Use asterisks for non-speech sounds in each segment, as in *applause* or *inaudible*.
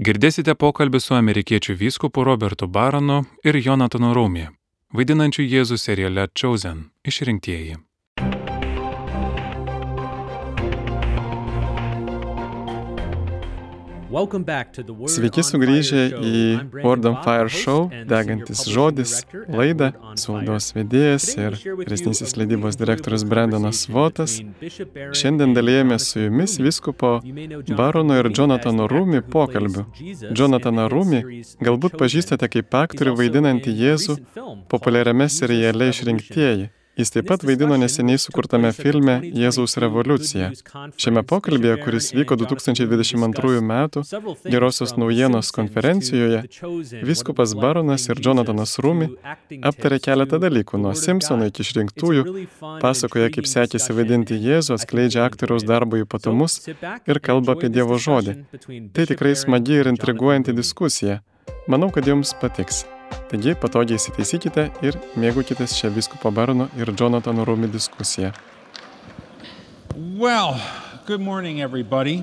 Girdėsite pokalbį su amerikiečių vyskupu Robertu Baronu ir Jonatanu Raumė, vaidinančiu Jėzų seriale Chosen - išrinktieji. Sveiki sugrįžę į Word on Fire show, degantis žodis, laidą, su laidos vedėjas ir resnysis leidybos direktorius Brendanas Votas. Šiandien dalyjame su jumis viskupo Barono ir Jonathano Rūmi pokalbiu. Jonathaną Rūmi galbūt pažįstate kaip aktorių vaidinantį Jėzų populiariame seriale Išrinktieji. Jis taip pat vaidino neseniai sukurtame filme Jėzaus revoliucija. Šiame pokalbėje, kuris vyko 2022 m. Gerosios naujienos konferencijoje, viskupas Baronas ir Jonathanas Rumi aptarė keletą dalykų, nuo Simpsono iki išrinktųjų, pasakoja, kaip sekėsi vaidinti Jėzų, atskleidžia aktoriaus darbo ypatumus ir kalba apie Dievo žodį. Tai tikrai smagi ir intriguojanti diskusija. Manau, kad jums patiks. Taigi patogiai įsitaisykite ir mėgaukitės šią viskupo Barono ir Jonathano Rumi diskusiją. Well, good morning everybody.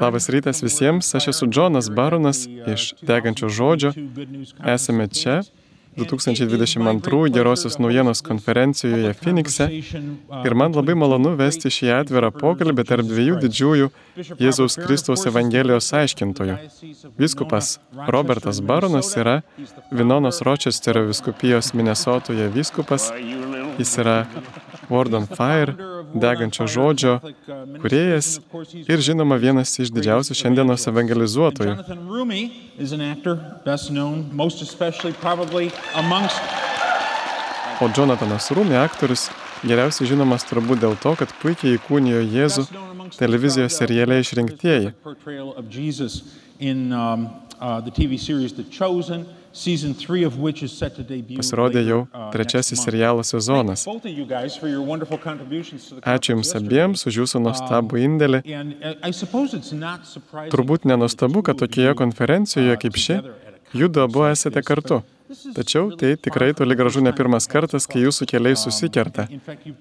Labas rytas visiems, aš esu Džonas Baronas iš Degančio žodžio. Esame čia 2022 Gerosios naujienos konferencijoje Phoenixe ir man labai malonu vesti šį atvirą pokalbį tarp dviejų didžiųjų Jėzaus Kristaus Evangelijos aiškintojų. Viskupas Robertas Baronas yra Vinonos Rochesterio viskupijos Minnesotoje viskupas, jis yra Word on Fire, degančio žodžio, kuriejas ir žinoma vienas iš didžiausių šiandienos evangelizuotojų. O Jonathanas Rumi aktorius geriausiai žinomas turbūt dėl to, kad puikiai įkūnijo Jėzų televizijos seriale išrinktieji. Pasirodė jau trečiasis serialo sezonas. Ačiū Jums abiems už Jūsų nuostabų indėlį. Turbūt nenustabu, kad tokioje konferencijoje kaip ši, judu abu esate kartu. Tačiau tai tikrai toli gražu ne pirmas kartas, kai jūsų keliai susikerta.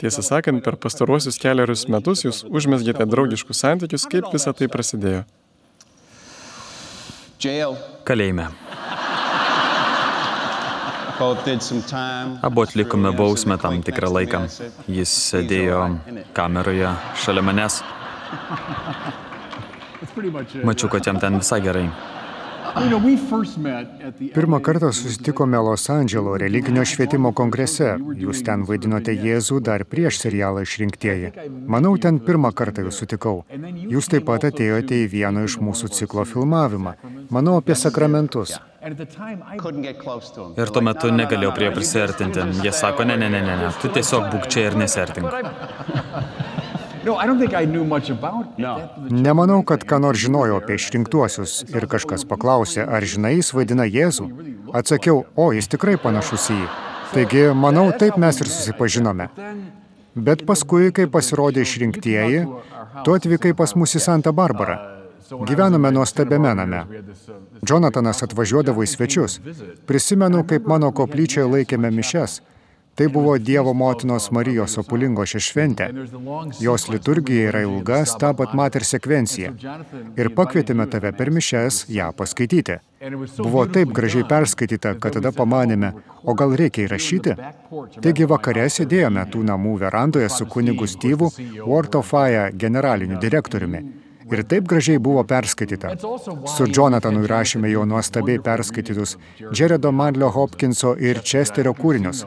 Tiesą sakant, per pastaruosius keliarius metus jūs užmesgėte draugiškus santykius, kaip visa tai prasidėjo. Kalėjime. Abu atlikome bausmę tam tikrą laiką. Jis sėdėjo kameroje šalia manęs. Mačiau, kad jam ten visai gerai. Pirmą kartą susitikome Los Andželo religinio švietimo kongrese. Jūs ten vaidinote Jėzų dar prieš serialą išrinktieji. Manau, ten pirmą kartą jūs sutikau. Jūs taip pat atėjote į vieno iš mūsų ciklo filmavimą. Manau apie sakramentus. Ir tuo metu negalėjau prie prisartinti. Jie sako, ne, ne, ne, ne, ne, tu tiesiog būk čia ir nesertink. Nemanau, kad ką nors žinojau apie išrinktuosius ir kažkas klausė, ar žinai, jis vaidina Jėzų. Atsakiau, o jis tikrai panašus į jį. Taigi, manau, taip mes ir susipažinome. Bet paskui, kai pasirodė išrinktieji, tu atvykai pas mus į Santa Barbarą. Gyvenome nuostabiame name. Jonathanas atvažiuodavo į svečius. Prisimenu, kaip mano koplyčioje laikėme mišes. Tai buvo Dievo motinos Marijos Opulingo šešventė. Jos liturgija yra ilga Stabat Mater sekvencija. Ir pakvietėme tave per mišes ją paskaityti. Buvo taip gražiai perskaityta, kad tada pamanėme, o gal reikia įrašyti? Taigi vakare sėdėjome tų namų verandoje su kunigu of Fire generaliniu direktoriumi. Ir taip gražiai buvo perskaityta. Su Jonathanu įrašėme jo nuostabiai perskaitytus Jaredo Madlio Hopkinso ir Chesterio kūrinius.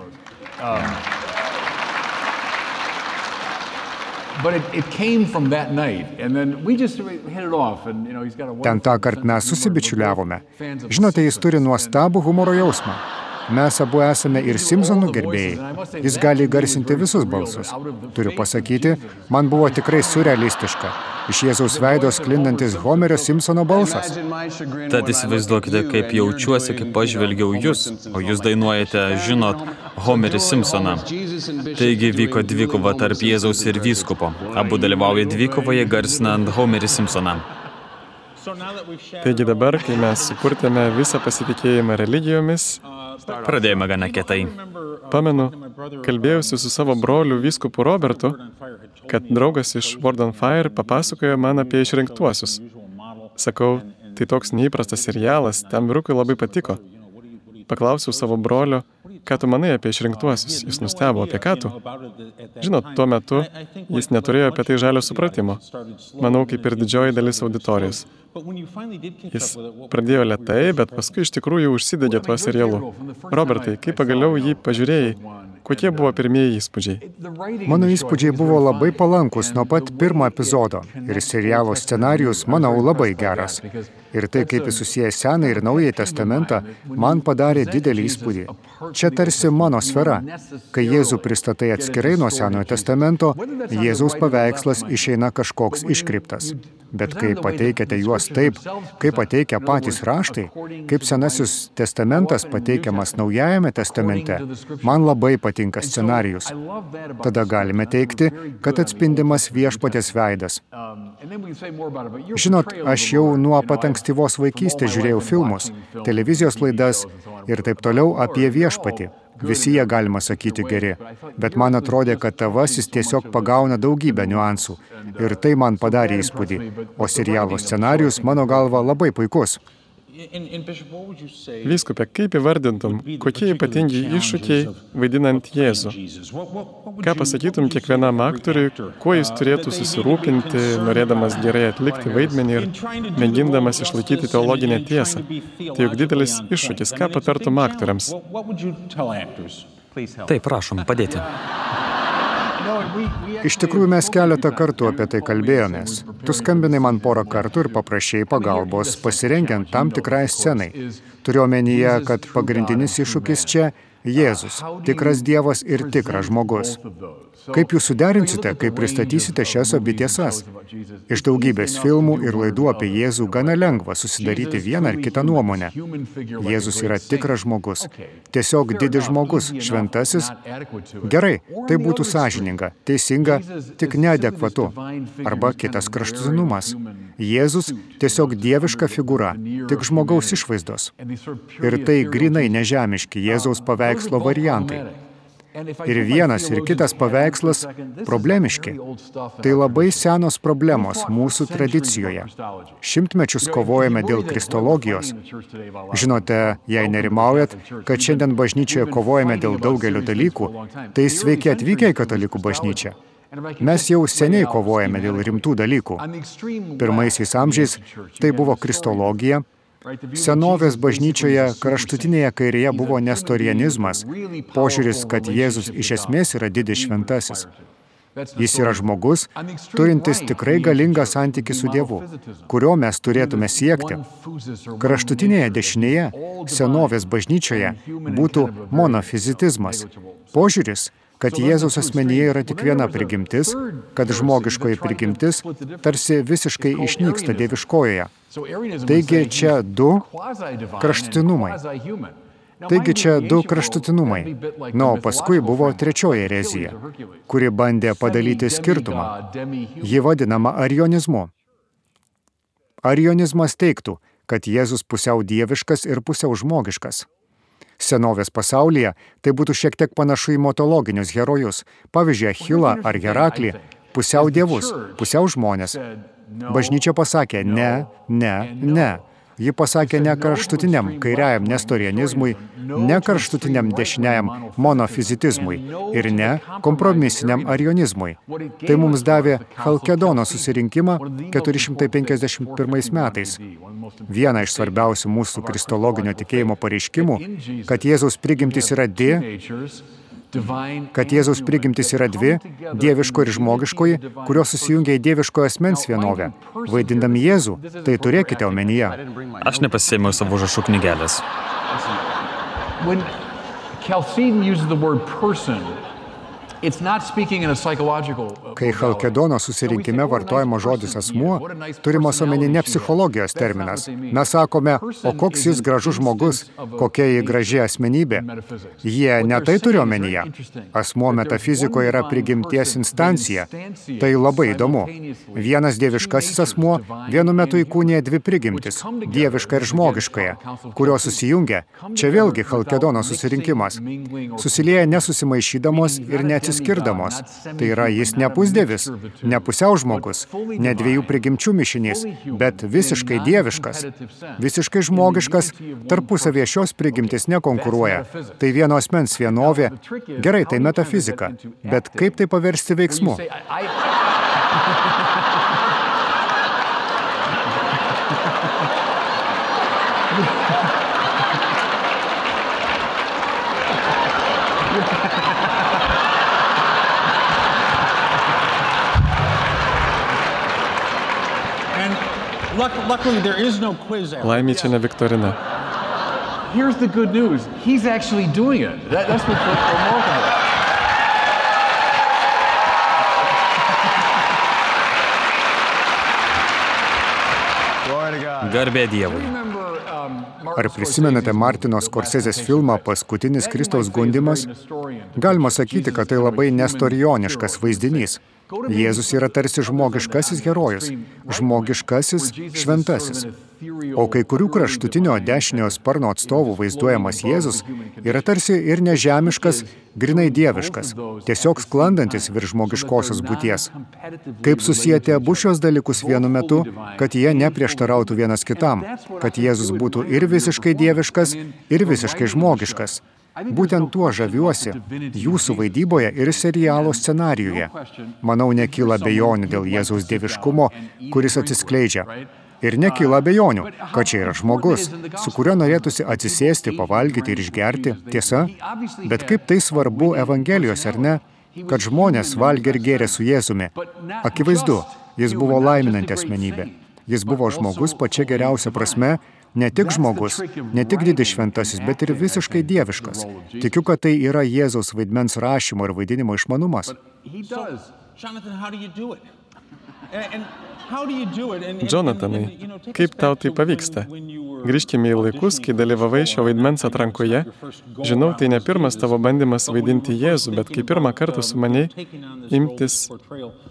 Ten tą kartą mes susibičiuliavome. Žinote, jis turi nuostabų humoro jausmą. Mes abu esame ir Simpsonų gerbėjai. Jis gali garsinti visus balsus. Turiu pasakyti, man buvo tikrai surrealistiška. Iš Jėzaus veido sklindantis Homerio Simpsono balsas. Tad įsivaizduokite, kaip jaučiuosi, kai pažvelgiau jūs, o jūs dainuojate, žinot, Homerį Simpsoną. Taigi vyko dvikova tarp Jėzaus ir vyskupo. Abu dalyvauja dvikovoje garsinant Homerį Simpsoną. Taigi dabar, kai mes supurtėme visą pasitikėjimą religijomis, Pradėjome gana kietai. Pamenu, kalbėjausi su savo broliu vyskupu Robertu, kad draugas iš Word on Fire papasakojo man apie išrinktuosius. Sakau, tai toks neįprastas serialas, tam vyrukui labai patiko. Paklausiau savo brolio, ką tu manai apie išrinktuosius. Jis nustebo, apie ką tu. Žinot, tuo metu jis neturėjo apie tai žalio supratimo. Manau, kaip ir didžioji dalis auditorijos. Jis pradėjo lietai, bet paskui iš tikrųjų užsidegė tuo serialu. Robertai, kaip pagaliau jį pažiūrėjai, Kokie buvo pirmieji įspūdžiai? Mano įspūdžiai buvo labai palankus nuo pat pirmo epizodo ir serialo scenarius, manau, labai geras. Ir tai, kaip jis susijęs Seną ir Naująjį testamentą, man padarė didelį įspūdį. Čia tarsi mano sfera. Kai Jėzų pristatai atskirai nuo Senojo testamento, Jėzaus paveikslas išeina kažkoks iškriptas. Bet kai pateikiate juos taip, kaip pateikia patys raštai, kaip Senasis testamentas pateikiamas Naujajame testamente, man labai patinka scenarijus. Tada galime teikti, kad atspindimas viešpatės veidas. Žinot, aš jau nuo pat ankstyvos vaikystės žiūrėjau filmus, televizijos laidas ir taip toliau apie viešpatį. Visi jie galima sakyti geri, bet man atrodė, kad tavasis tiesiog pagauna daugybę niuansų ir tai man padarė įspūdį, o serialo scenarius mano galva labai puikus. Vyskupė, kaip įvardintum, kokie ypatingi iššūkiai vaidinant Jėzų? Ką pasakytum kiekvienam aktoriui, kuo jis turėtų susirūpinti, norėdamas gerai atlikti vaidmenį ir mėgindamas išlaikyti teologinę tiesą? Tai juk didelis iššūkis, ką patartum aktoriams? Taip, prašom, padėti. Iš tikrųjų, mes keletą kartų apie tai kalbėjomės. Tu skambinai man porą kartų ir paprašėjai pagalbos pasirengiant tam tikrai scenai. Turiu omenyje, kad pagrindinis iššūkis čia Jėzus, tikras Dievas ir tikras žmogus. Kaip jūs suderinsite, kai pristatysite šias abi tiesas? Iš daugybės filmų ir laidų apie Jėzų gana lengva susidaryti vieną ar kitą nuomonę. Jėzus yra tikras žmogus, tiesiog didis žmogus, šventasis. Gerai, tai būtų sąžininga, teisinga, tik neadekvatu. Arba kitas kraštutinumas. Jėzus tiesiog dieviška figūra, tik žmogaus išvaizdos. Ir tai grinai nežemiški Jėzaus paveikslo variantai. Ir vienas, ir kitas paveikslas problemiški. Tai labai senos problemos mūsų tradicijoje. Šimtmečius kovojame dėl kristologijos. Žinote, jei nerimaujat, kad šiandien bažnyčioje kovojame dėl daugelio dalykų, tai sveiki atvykę į katalikų bažnyčią. Mes jau seniai kovojame dėl rimtų dalykų. Pirmaisiais amžiais tai buvo kristologija, Senovės bažnyčioje kraštutinėje kairėje buvo nestorianizmas, požiūris, kad Jėzus iš esmės yra didis šventasis. Jis yra žmogus, turintis tikrai galingą santykį su Dievu, kurio mes turėtume siekti. Kraštutinėje dešinėje, senovės bažnyčioje, būtų monofizitizmas. Požiūris, kad Jėzaus asmenyje yra tik viena prigimtis, kad žmogiškoji prigimtis tarsi visiškai išnyksta dieviškojoje. Taigi čia du kraštutinumai. Taigi čia du kraštutinumai. Na, o paskui buvo trečioji erezija, kuri bandė padalyti skirtumą. Ji vadinama arionizmu. Arionizmas teiktų, kad Jėzus pusiau dieviškas ir pusiau žmogiškas. Senovės pasaulyje tai būtų šiek tiek panašu į mitologinius herojus, pavyzdžiui, Achilą ar Heraklį, pusiau dievus, pusiau žmonės. Bažnyčia pasakė ne, ne, ne. Ji pasakė ne kraštutiniam kairiajam nestorianizmui, ne kraštutiniam dešiniajam monofizitizmui ir ne kompromisiniam arionizmui. Tai mums davė Halkedono susirinkimą 451 metais. Viena iš svarbiausių mūsų kristologinio tikėjimo pareiškimų, kad Jėzaus prigimtis yra di, kad Jėzaus prigimtis yra dvi - dieviško ir žmogiškoji, kurios susijungia į dieviškojo asmens vienovę. Vaidindami Jėzų, tai turėkite omenyje. Aš nepasėmiau savo užrašų knygelės. When Chalcedon uses the word person, Kai Halkedono susirinkime vartojama žodis asmuo, turimas omeny ne psichologijos terminas. Mes sakome, o koks jis gražus žmogus, kokia jį graži asmenybė. Jie ne tai turi omenyje. Asmuo metafizikoje yra prigimties instancija. Tai labai įdomu. Vienas dieviškasis asmuo vienu metu įkūnė dvi prigimtis - dievišką ir žmogiškąją, kurios susijungia. Čia vėlgi Halkedono susirinkimas. Susilieja nesusimaišydamos ir net atsiskirdamos. Tai yra, jis ne pusdėvis, ne pusiau žmogus, ne dviejų prigimčių mišinys, bet visiškai dieviškas, visiškai žmogiškas, tarpusavėje šios prigimtis nekonkuruoja. Tai vieno asmens vienovė. Gerai, tai metafizika, bet kaip tai paversti veiksmu? *laughs* Laimė čia ne Viktorina. Here's the good news. He's actually doing it. That, that's what's remarkable. Garbė Dievui. Ar prisimenate Martino Skorsezės filmą Paskutinis Kristaus gundimas? Galima sakyti, kad tai labai nestorioniškas vaizdinys. Jėzus yra tarsi žmogiškasis herojus, žmogiškasis šventasis. O kai kurių kraštutinio dešiniojo sparno atstovų vaizduojamas Jėzus yra tarsi ir nežemiškas, grinai dieviškas, tiesiog sklandantis virš žmogiškosios būties. Kaip susijęti abu šios dalykus vienu metu, kad jie neprieštarautų vienas kitam, kad Jėzus būtų ir visiškai dieviškas, ir visiškai žmogiškas. Būtent tuo žaviuosi jūsų vaidyboje ir serialo scenarijoje. Manau, nekyla bejonių dėl Jėzaus dieviškumo, kuris atsiskleidžia. Ir nekyla bejonių, kad čia yra žmogus, su kuriuo norėtųsi atsisėsti, pavalgyti ir išgerti. Tiesa? Bet kaip tai svarbu Evangelijos, ar ne? Kad žmonės valgė ir gėrė su Jėzumi. Akivaizdu, jis buvo laiminanti asmenybė. Jis buvo žmogus pačia geriausia prasme ne tik žmogus, ne tik didis šventasis, bet ir visiškai dieviškas. Tikiu, kad tai yra Jėzaus vaidmens rašymo ir vaidinimo išmanumas. Jonatanai, kaip tau tai pavyksta? Grįžkime į laikus, kai dalyvavai šio vaidmens atrankoje. Žinau, tai ne pirmas tavo bandymas vaidinti Jėzų, bet kai pirmą kartą su maniai imtis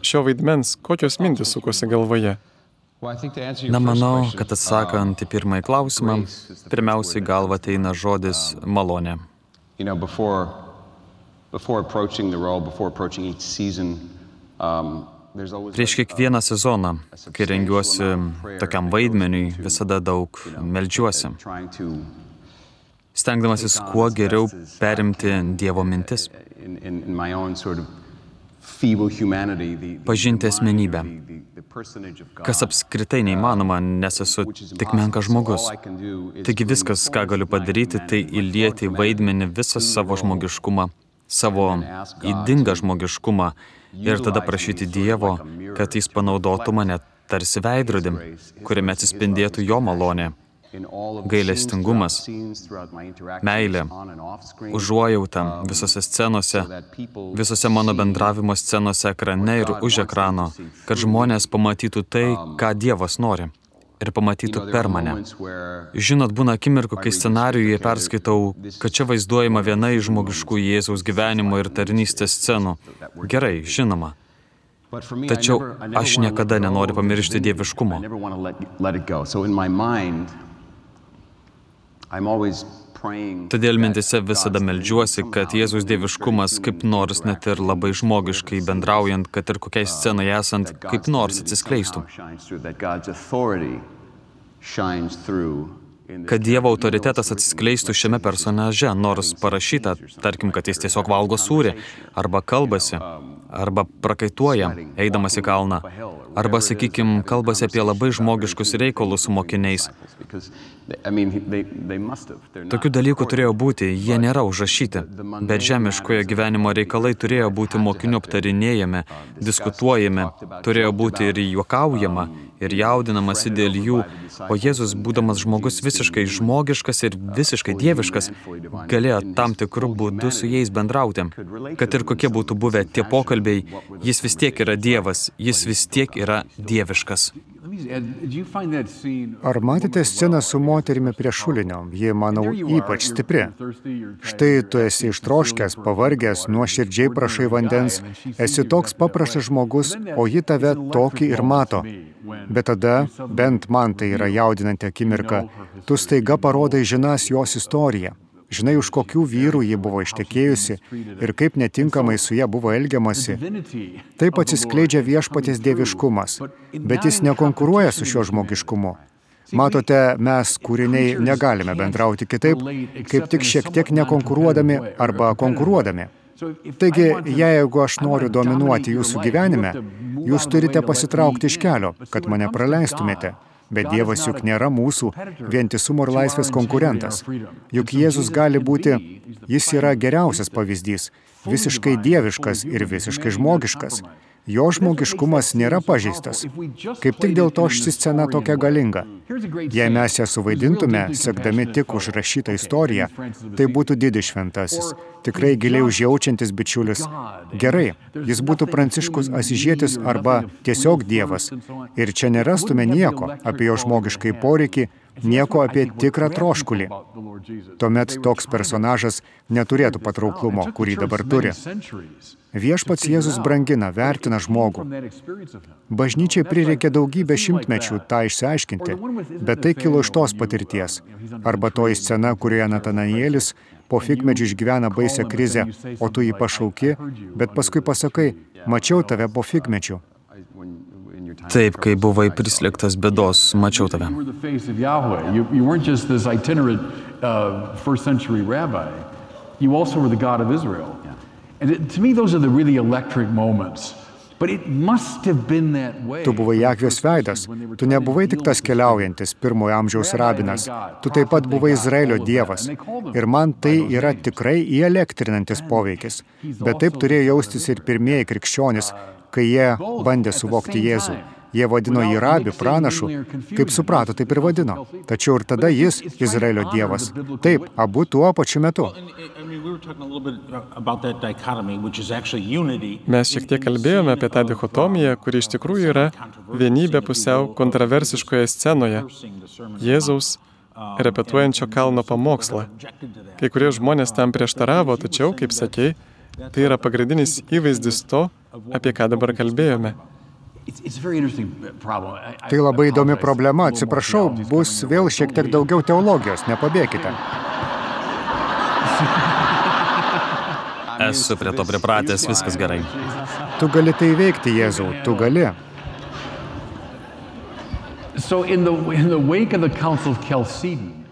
šio vaidmens, kokios mintis sukosi galvoje? Na, manau, kad atsakant į pirmąjį klausimą, pirmiausiai galva ateina žodis malonė. Prieš kiekvieną sezoną, kai rengiuosi tokiam vaidmeniui, visada daug melžiuosi, stengdamasis kuo geriau perimti Dievo mintis, pažinti asmenybę, kas apskritai neįmanoma, nes esu tik menkas žmogus. Taigi viskas, ką galiu padaryti, tai įlieti vaidmenį visą savo žmogiškumą, savo įdingą žmogiškumą. Ir tada prašyti Dievo, kad jis panaudotų mane tarsi veidrodį, kuriame atsispindėtų jo malonė, gailestingumas, meilė, užuojauta visose scenose, visose mano bendravimo scenose ekrane ir už ekrano, kad žmonės pamatytų tai, ką Dievas nori ir pamatytų per mane. Žinot, būna akimirkų, kai scenarijuje perskaitau, kad čia vaizduojama viena iš žmogiškų Jėzaus gyvenimo ir tarnystės scenų. Gerai, žinoma. Tačiau aš niekada nenoriu pamiršti dieviškumo. Todėl mintise visada melžiuosi, kad Jėzus dieviškumas kaip nors net ir labai žmogiškai bendraujant, kad ir kokiai scenoje esant, kaip nors atsiskleistų. Kad Dievo autoritetas atsiskleistų šiame personaže, nors parašyta, tarkim, kad jis tiesiog valgo sūrį, arba kalbasi, arba prakaituoja, eidamas į kalną, arba, sakykime, kalbasi apie labai žmogiškus reikalus su mokiniais. Tokių dalykų turėjo būti, jie nėra užrašyti, bet žemiškojo gyvenimo reikalai turėjo būti mokinių aptarinėjami, diskutuojami, turėjo būti ir juokaujama, ir jaudinamasi dėl jų, o Jėzus, būdamas žmogus visiškai žmogiškas ir visiškai dieviškas, galėjo tam tikrų būdų su jais bendrauti. Kad ir kokie būtų buvę tie pokalbiai, jis vis tiek yra Dievas, jis vis tiek yra dieviškas. Ar matėte sceną su moterimi prie šulinio? Ji, manau, ypač stipri. Štai tu esi ištroškęs, pavargęs, nuoširdžiai prašai vandens, esi toks paprastas žmogus, o ji tave tokį ir mato. Bet tada, bent man tai yra jaudinanti akimirka, tu staiga parodai žinas jos istoriją. Žinai, už kokių vyrų ji buvo ištekėjusi ir kaip netinkamai su ja buvo elgiamasi. Taip atsiskleidžia viešpatės dieviškumas, bet jis nekonkuruoja su šiuo žmogiškumu. Matote, mes kūriniai negalime bendrauti kitaip, kaip tik šiek tiek nekonkuruodami arba konkuruodami. Taigi, jeigu aš noriu dominuoti jūsų gyvenime, jūs turite pasitraukti iš kelio, kad mane praleistumėte. Bet Dievas juk nėra mūsų vientisumo ir laisvės konkurentas. Juk Jėzus gali būti, jis yra geriausias pavyzdys, visiškai dieviškas ir visiškai žmogiškas. Jo žmogiškumas nėra pažeistas. Kaip tik dėl to ši scena tokia galinga. Jei mes ją suvaidintume, sekdami tik užrašytą istoriją, tai būtų didis šventasis, tikrai giliai užjaučiantis bičiulis. Gerai, jis būtų pranciškus asižėtis arba tiesiog Dievas. Ir čia nerastume nieko apie jo žmogiškai poreikį, nieko apie tikrą troškulį. Tuomet toks personažas neturėtų patrauklumo, kurį dabar turi. Viešpats Jėzus brangina, vertina žmogų. Bažnyčiai prireikė daugybę šimtmečių tą išsiaiškinti, bet tai kilo iš tos patirties. Arba toji scena, kurioje Natananielis po figmedžių išgyvena baisę krizę, o tu jį pašauki, bet paskui pasakai, mačiau tave po figmedžių. Taip, kai buvai prislėgtas bėdos, mačiau tave. You also were the God of Israel. And it, to me, those are the really electric moments. Tu buvai Jakvės veidas, tu nebuvai tik tas keliaujantis pirmojo amžiaus rabinas, tu taip pat buvai Izraelio dievas. Ir man tai yra tikrai įelektrinantis poveikis. Bet taip turėjo jaustis ir pirmieji krikščionys, kai jie bandė suvokti Jėzų. Jie vadino jį rabi, pranašu, kaip suprato, taip ir vadino. Tačiau ir tada jis Izraelio dievas. Taip, abu tuo pačiu metu. Mes šiek tiek kalbėjome apie tą dichotomiją, kuri iš tikrųjų yra vienybė pusiau kontroversiškoje scenoje. Jėzaus repetuojančio kalno pamokslą. Kai kurie žmonės tam prieštaravo, tačiau, kaip sakei, tai yra pagrindinis įvaizdis to, apie ką dabar kalbėjome. Tai labai įdomi problema. Atsiprašau, bus vėl šiek tiek daugiau teologijos, nepabėkite. *laughs* Esu prie to pripratęs, viskas gerai. Tu gali tai veikti, Jėzau, tu gali.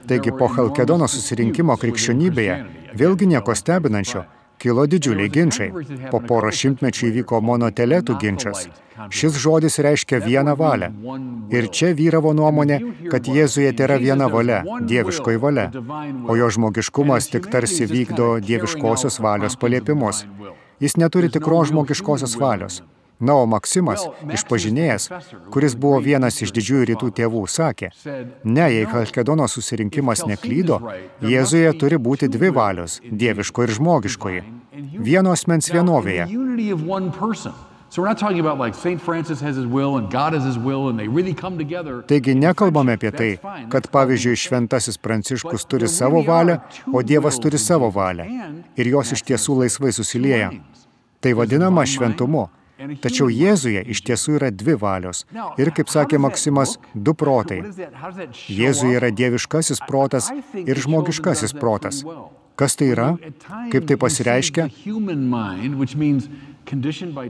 Taigi po Halkedono susirinkimo krikščionybėje vėlgi nieko stebinančio kilo didžiuliai ginčiai. Po poro šimtmečių įvyko monoteletų ginčas. Šis žodis reiškia vieną valią. Ir čia vyravo nuomonė, kad Jėzuje yra viena valia, dieviškoji valia, o jo žmogiškumas tik tarsi vykdo dieviškosios valios paliepimus. Jis neturi tikros žmogiškosios valios. Na, o Maksimas, išpažinėjęs, kuris buvo vienas iš didžiųjų rytų tėvų, sakė, ne, jei Halkedono susirinkimas neklydo, Jėzuje turi būti dvi valios - dieviško ir žmogiškoji. Vieno asmens vienovėje. Taigi nekalbame apie tai, kad pavyzdžiui šventasis Pranciškus turi savo valią, o Dievas turi savo valią ir jos iš tiesų laisvai susilieja. Tai vadinama šventumu. Tačiau Jėzuje iš tiesų yra dvi valios. Ir, kaip sakė Maksimas, du protai. Jėzuje yra dieviškasis protas ir žmogiškasis protas. Kas tai yra? Kaip tai pasireiškia?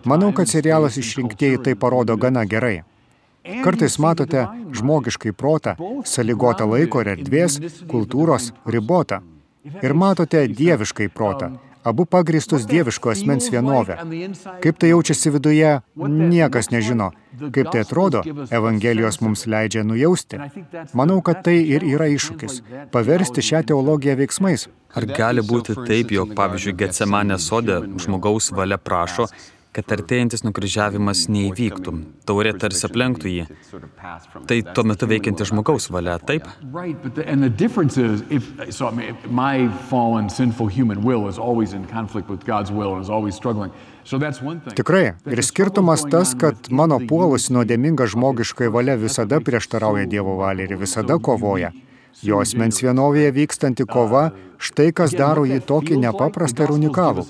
Manau, kad serialas išrinktieji tai parodo gana gerai. Kartais matote žmogiškai protą, saligotą laiko ir erdvės, kultūros, ribotą. Ir matote dieviškai protą, abu pagristus dieviško asmens vienovę. Kaip tai jaučiasi viduje, niekas nežino. Kaip tai atrodo, Evangelijos mums leidžia nujausti. Manau, kad tai ir yra iššūkis - paversti šią teologiją veiksmais. Ar gali būti taip, jog, pavyzdžiui, Getsemanė sode žmogaus valia prašo, kad artėjantis nukryžiavimas neįvyktų, taurė tarsi aplenktų jį. Tai tuo metu veikianti žmogaus valia, taip? Tikrai. Ir skirtumas tas, kad mano puolusi nuodėminga žmogiškai valia visada prieštarauja Dievo valiai ir visada kovoja. Jo asmens vienovėje vykstanti kova, štai kas daro jį tokį nepaprastą ir unikalų.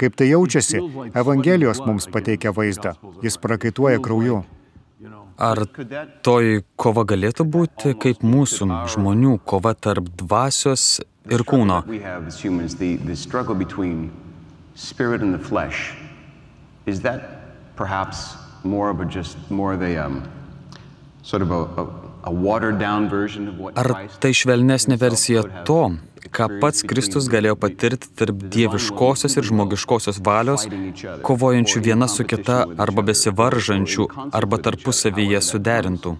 Kaip tai jaučiasi, Evangelijos mums pateikia vaizdą. Jis prakaituoja krauju. Ar toji kova galėtų būti kaip mūsų žmonių kova tarp dvasios ir kūno. Is that perhaps more of a just more of a um, sort of a, a, Ar tai švelnesnė versija to, ką pats Kristus galėjo patirti tarp dieviškosios ir žmogiškosios valios, kovojančių viena su kita arba besivaržančių arba tarpusavyje suderintų?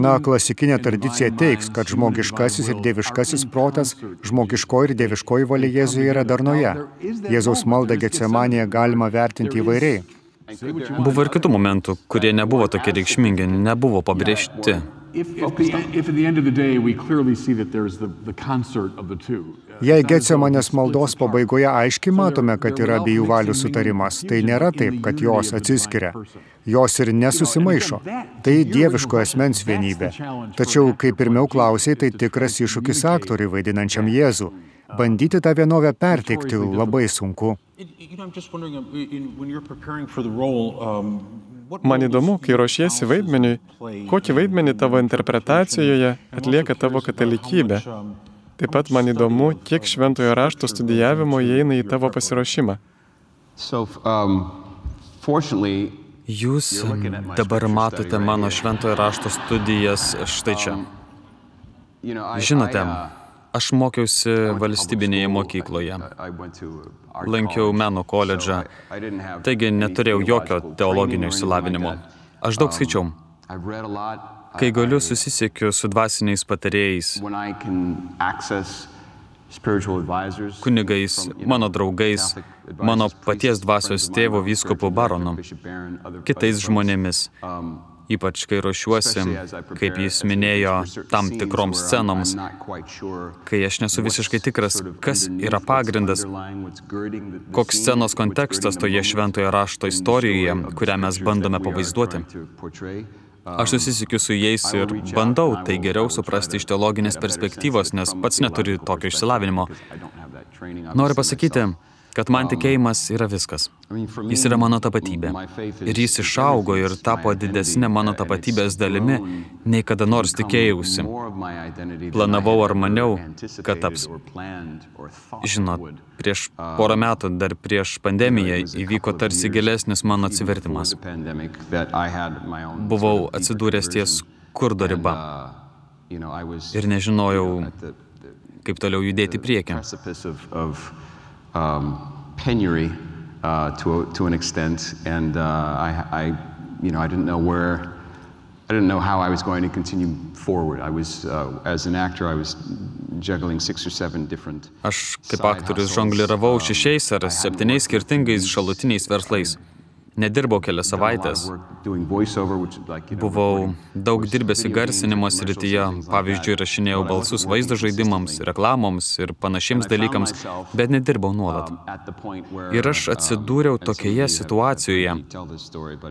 Na, klasikinė tradicija teiks, kad žmogiškasis ir dieviškasis protas, žmogiškoji ir dieviškoji valia Jėzuje yra darnoje. Jėzaus maldą Getsemanėje galima vertinti įvairiai. Buvo ir kitų momentų, kurie nebuvo tokie reikšmingi, nebuvo pabrėžti. Uh, Jei Getsemanės maldos pabaigoje aiškiai matome, kad yra abiejų valių sutarimas, tai nėra taip, kad jos atsiskiria. Jos ir nesusimaišo. Tai dieviško asmens vienybė. Tačiau, kaip pirmiau klausai, tai tikras iššūkis aktoriui vaidinančiam Jėzų. Bandyti tą vienovę perteikti labai sunku. Um, what Man įdomu, kai ruošiesi vaidmeniui, kokį vaidmenį tavo interpretacijoje atlieka tavo katalikybė. Taip pat man įdomu, kiek šventojo rašto studijavimo įeina į tavo pasiruošimą. Um, Jūs dabar matote mano šventojo rašto studijas štai čia. Žinote, uh, aš mokiausi valstybinėje mokykloje. Lankiau meno koledžą, taigi neturėjau jokio teologinio išsilavinimo. Aš daug skaičiau. Kai galiu, susisiekiu su dvasiniais patarėjais, kunigais, mano draugais, mano paties dvasios tėvo Churchill, baronu, kitais žmonėmis, ypač kai ruošiuosi, kaip jis minėjo, tam tikroms scenoms, kai aš nesu visiškai tikras, kas yra pagrindas, koks scenos kontekstas toje moment šventojo rašto istorijoje, kurią mes bandome pavaizduoti. Aš susisikiu su jais ir bandau tai geriau suprasti iš teologinės perspektyvos, nes pats neturiu tokio išsilavinimo. Noriu pasakyti, kad man tikėjimas yra viskas. Jis yra mano tapatybė. Ir jis išaugo ir tapo didesnė mano tapatybės dalimi, nei kada nors tikėjausi. Planavau ar maniau, kad taps. Žinot, prieš porą metų, dar prieš pandemiją, įvyko tarsi gilesnis mano atsivertimas. Buvau atsidūręs ties skurdo riba ir nežinojau, kaip toliau judėti į priekį. precipice of, of um, penury uh, to, a, to an extent, and uh, I, I, you know, I didn't know where, I didn't know how I was going to continue forward. I was, uh, as an actor, I was juggling six or seven different. Aš kaip side aktorius hustles. žongliravau Um, šešiais ar I had septyniais worked skirtingais with šalutiniais verslais. Nedirbau kelias savaitės. Buvau daug dirbęs įgarsinimo srityje, pavyzdžiui, rašinėjau balsus vaizdo žaidimams, reklamoms ir panašiems dalykams, bet nedirbau nuolat. Ir aš atsidūriau tokioje situacijoje.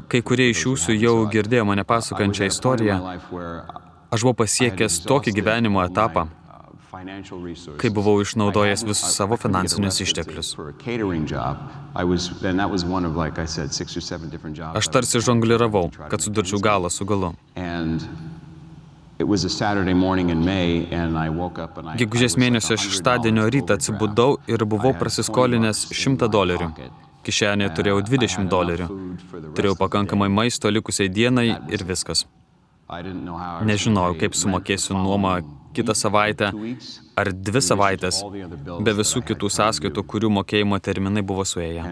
Kai kurie iš jūsų jau girdėjo mane pasakančią istoriją. Aš buvau pasiekęs tokį gyvenimo etapą. Kai buvau išnaudojęs visus savo finansinius išteklius. Aš tarsi žongliravau, kad ends galą su galu. Gegužės mėnesio $100 šeštadienio rytą atsibudau ir buvau I had 20 prasiskolinęs bucks in 100 my dolerių. Kišenėje turėjau Uh, I 20 had dolerių. Turėjau pakankamai maisto likusiai dienai ir viskas. Nežinojau, kaip sumokėsiu nuomą kitą savaitę ar dvi savaitės, be visų kitų sąskaitų, kurių mokėjimo terminai buvo suėję.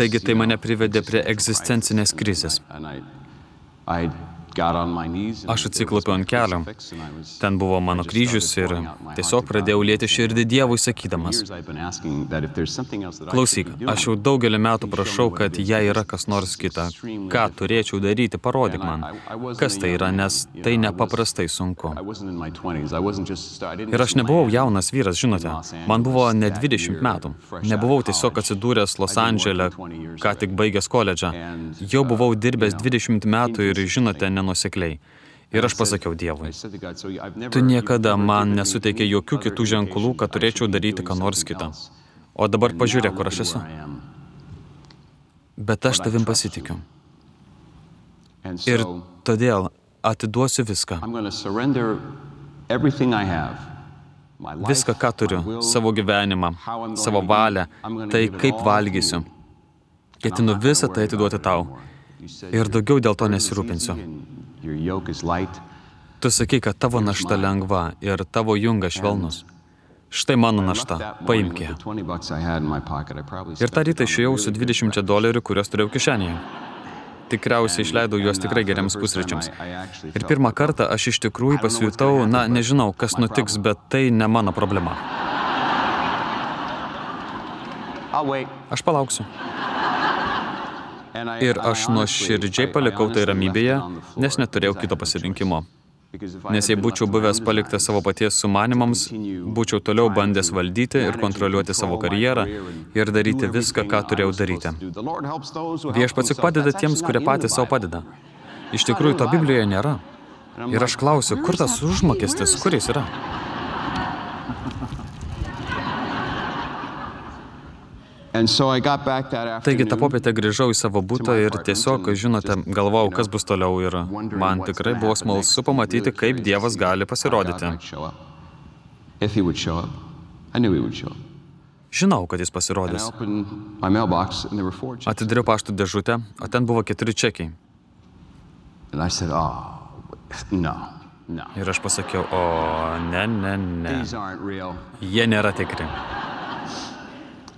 Taigi tai mane privedė prie egzistencinės krizės. Aš my ant kelio. Ten buvo mano kryžius ir tiesiog pradėjau lieti širdį Dievui sakydamas. Klausyk, aš jau daugelį metų prašau, kad jei yra kas nors kita, ką turėčiau daryti, parodyk man, kas tai yra, nes tai nepaprastai sunku. I wasn't in my 20s. I wasn't just, I didn't Ir aš nebuvau jaunas vyras, žinote, man buvo ne 20 metų. Nebuvau tiesiog atsidūręs Los Andžele, ką tik baigęs koledžą. Jau buvau dirbęs 20 metų ir, žinote, nenusekliai. Ir aš pasakiau Dievui, tu niekada man nesuteikė jokių kitų ženklų, kad turėčiau daryti ką nors kitą. O dabar pažiūrėk, kur aš esu. Bet aš tavim pasitikiu. Ir todėl atiduosiu viską. Viską, ką turiu, savo gyvenimą, savo valią, tai kaip valgysiu. Ketinu visą tai atiduoti tau. Ir daugiau dėl to nesirūpinsiu. Tu sakai, kad tavo našta lengva ir tavo jungas švelnus. Štai mano našta, paimk ją. the 20 bucks I had in my pocket, I probably Ir tą rytą išėjau su good 20 breakfast. dolerių, kuriuos turėjau kišenėje. Tikriausiai išleidau juos tikrai geriams pusryčiams. Ir pirmą kartą aš iš tikrųjų pasijutau, na, nežinau, kas nutiks, bet tai ne mano problema. Aš palauksiu. Ir aš nuoširdžiai palikau tai ramybėje, nes neturėjau kito pasirinkimo. Nes jei būčiau buvęs paliktas savo paties sumanimams, būčiau toliau bandęs valdyti ir kontroliuoti savo karjerą ir daryti viską, ką turėjau daryti. Viešpats juk padeda tiems, kurie patys savo padeda. Iš tikrųjų, to Biblijoje nėra. Ir aš klausiu, kur tas užmokestis, kur jis yra? Taigi tą popietę grįžau į savo būtą ir tiesiog, žinote, galvojau, kas bus toliau ir man tikrai buvo smalsu pamatyti, kaip Dievas gali pasirodyti. Žinau, kad jis pasirodys. Atidariau paštų dėžutę, o ten buvo keturi čekiai. And I said, oh. Ir aš pasakiau, o ne, ne, ne. Jie nėra tikri. I was expecting I knew there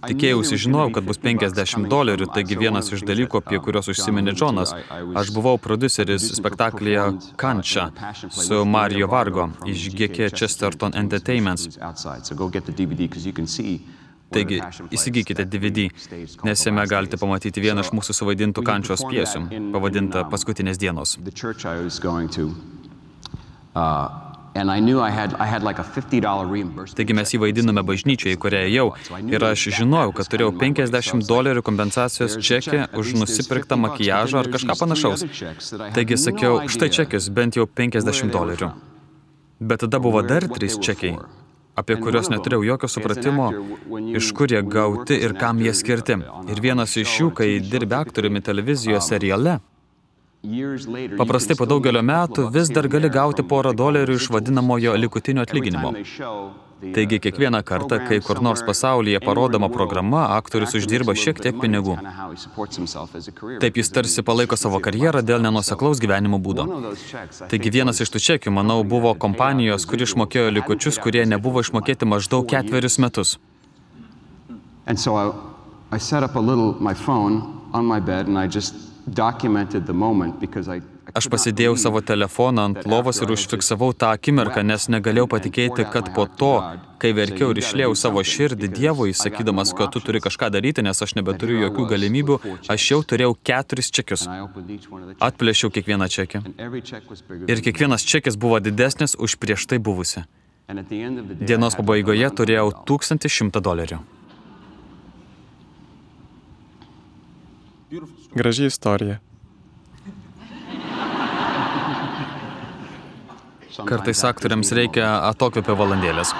Tikėjausi, žinojau, kad bus 50 bucks 50 coming dolerių, taigi vienas iš dalykų, apie kuriuos užsiminė Džonas. Aš buvau for spektaklyje uh, Kančia su Mario Vargo iš GK Chesterton Entertainments. Taigi, įsigykite DVD, nes jame galite pamatyti vieną iš mūsų suvaidintų kančios in- pavadintą in, um, Paskutinės dienos. Uh, and I knew I had I had like a $50 reimbursement. Taigi mes jį bažnyčioje, į kurią ėjau. Ir aš žinojau, kad turėjau coming my way. So I 50 was like, dolerių kompensacijos "There's the čekį už nusipirktą 50 bucks, but makiažą ar kažką panašaus. Taigi sakiau, štai čekis, bent jau where 50 they were dolerių. Bet tada buvo dar trys čekiai, apie kuriuos neturėjau jokio supratimo, iš kur jie gauti ir kam jie skirti. a- Ir vienas iš jų, kai dirbi aktoriumi televizijos um, seriale, paprastai po daugelio metų vis dar gali gauti porą dolerių iš vadinamojo likutinio atlyginimo. Taigi uh, kiekvieną kartą, kai kur nors pasaulyje parodoma programa, aktorius uždirba šiek tiek pinigų. Taip jis tarsi palaiko savo karjerą dėl nenuseklaus gyvenimo būdo. Taigi vienas iš tų čekių, manau, buvo kompanijos, kuri išmokėjo likučius, kurie nebuvo išmokėti maždaug ketverius metus. And so I, I set up a little, my phone on my bed and I just Aš pasidėjau savo telefoną ant lovos ir užfiksavau tą akimirką, nes negalėjau patikėti, kad po to, kai verkiau ir išlėjau savo širdį Dievui, sakydamas, kad tu turi kažką daryti, nes aš nebeturiu jokių galimybių, aš jau turėjau keturis čekius. Atplėšiau kiekvieną čekį. Ir kiekvienas čekis buvo didesnis už prieš tai buvusi. Dienos pabaigoje $11,000. turėjau 1100 dolerių. Graži istorija. Kartais aktoriams reikia atokvėpio valandėlės.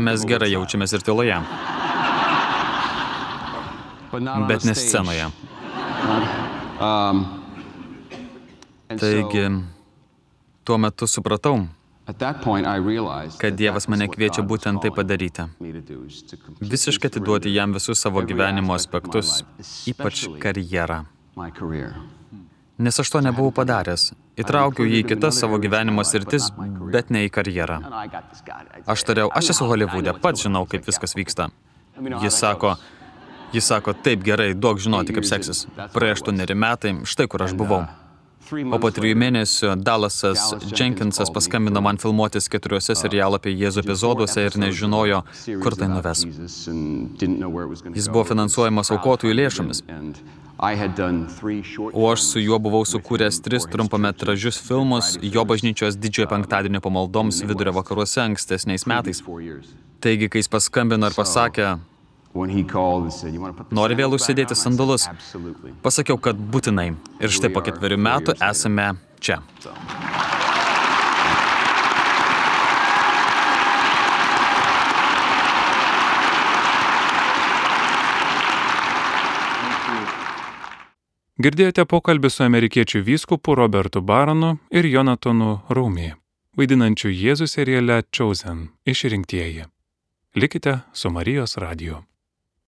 Mes gerai jaučiamės ir tyloje, bet ne scenoje. Taigi, tuo metu supratau, at that point, I realized kad Dievas mane kviečia būtent tai padaryti. Visiškai atiduoti jam visus savo gyvenimo aspektus, ypač karjerą. Nes aš to nebuvau padaręs. Įtraukiau jį į kitas savo gyvenimo sritis, bet ne į karjerą. Aš tariau, aš esu Hollywoode, pats žinau, kaip viskas vyksta. "Let me know how Jis sako, goes." jis sako, taip gerai, duok žinoti, kaip seksis. Praėjo aštuoneri metai, štai kur aš buvau. Uh, O po trijų mėnesių Dallasas Jenkinsas paskambino man filmuotis keturiuose serialo apie Jėzų epizoduose ir nežinojo, kur tai nuves. Jis buvo finansuojamas aukotojų lėšomis. O aš su juo buvau sukūręs tris trumpametražius filmus jo bažnyčios didžiojo penktadienio pamaldoms vidurio vakaruose ankstesniais metais. Taigi, kai jis paskambino ir pasakė, Nori vėl užsidėti sandalus? pasakiau, kad būtinai. Ir štai po ketverių metų esame čia. Girdėjote pokalbį su amerikiečių vyskupu Robertu Baronu ir Jonatanu Rumi, vaidinančiu Jėzų seriale Chosen - išrinktieji. Likite su Marijos radiju.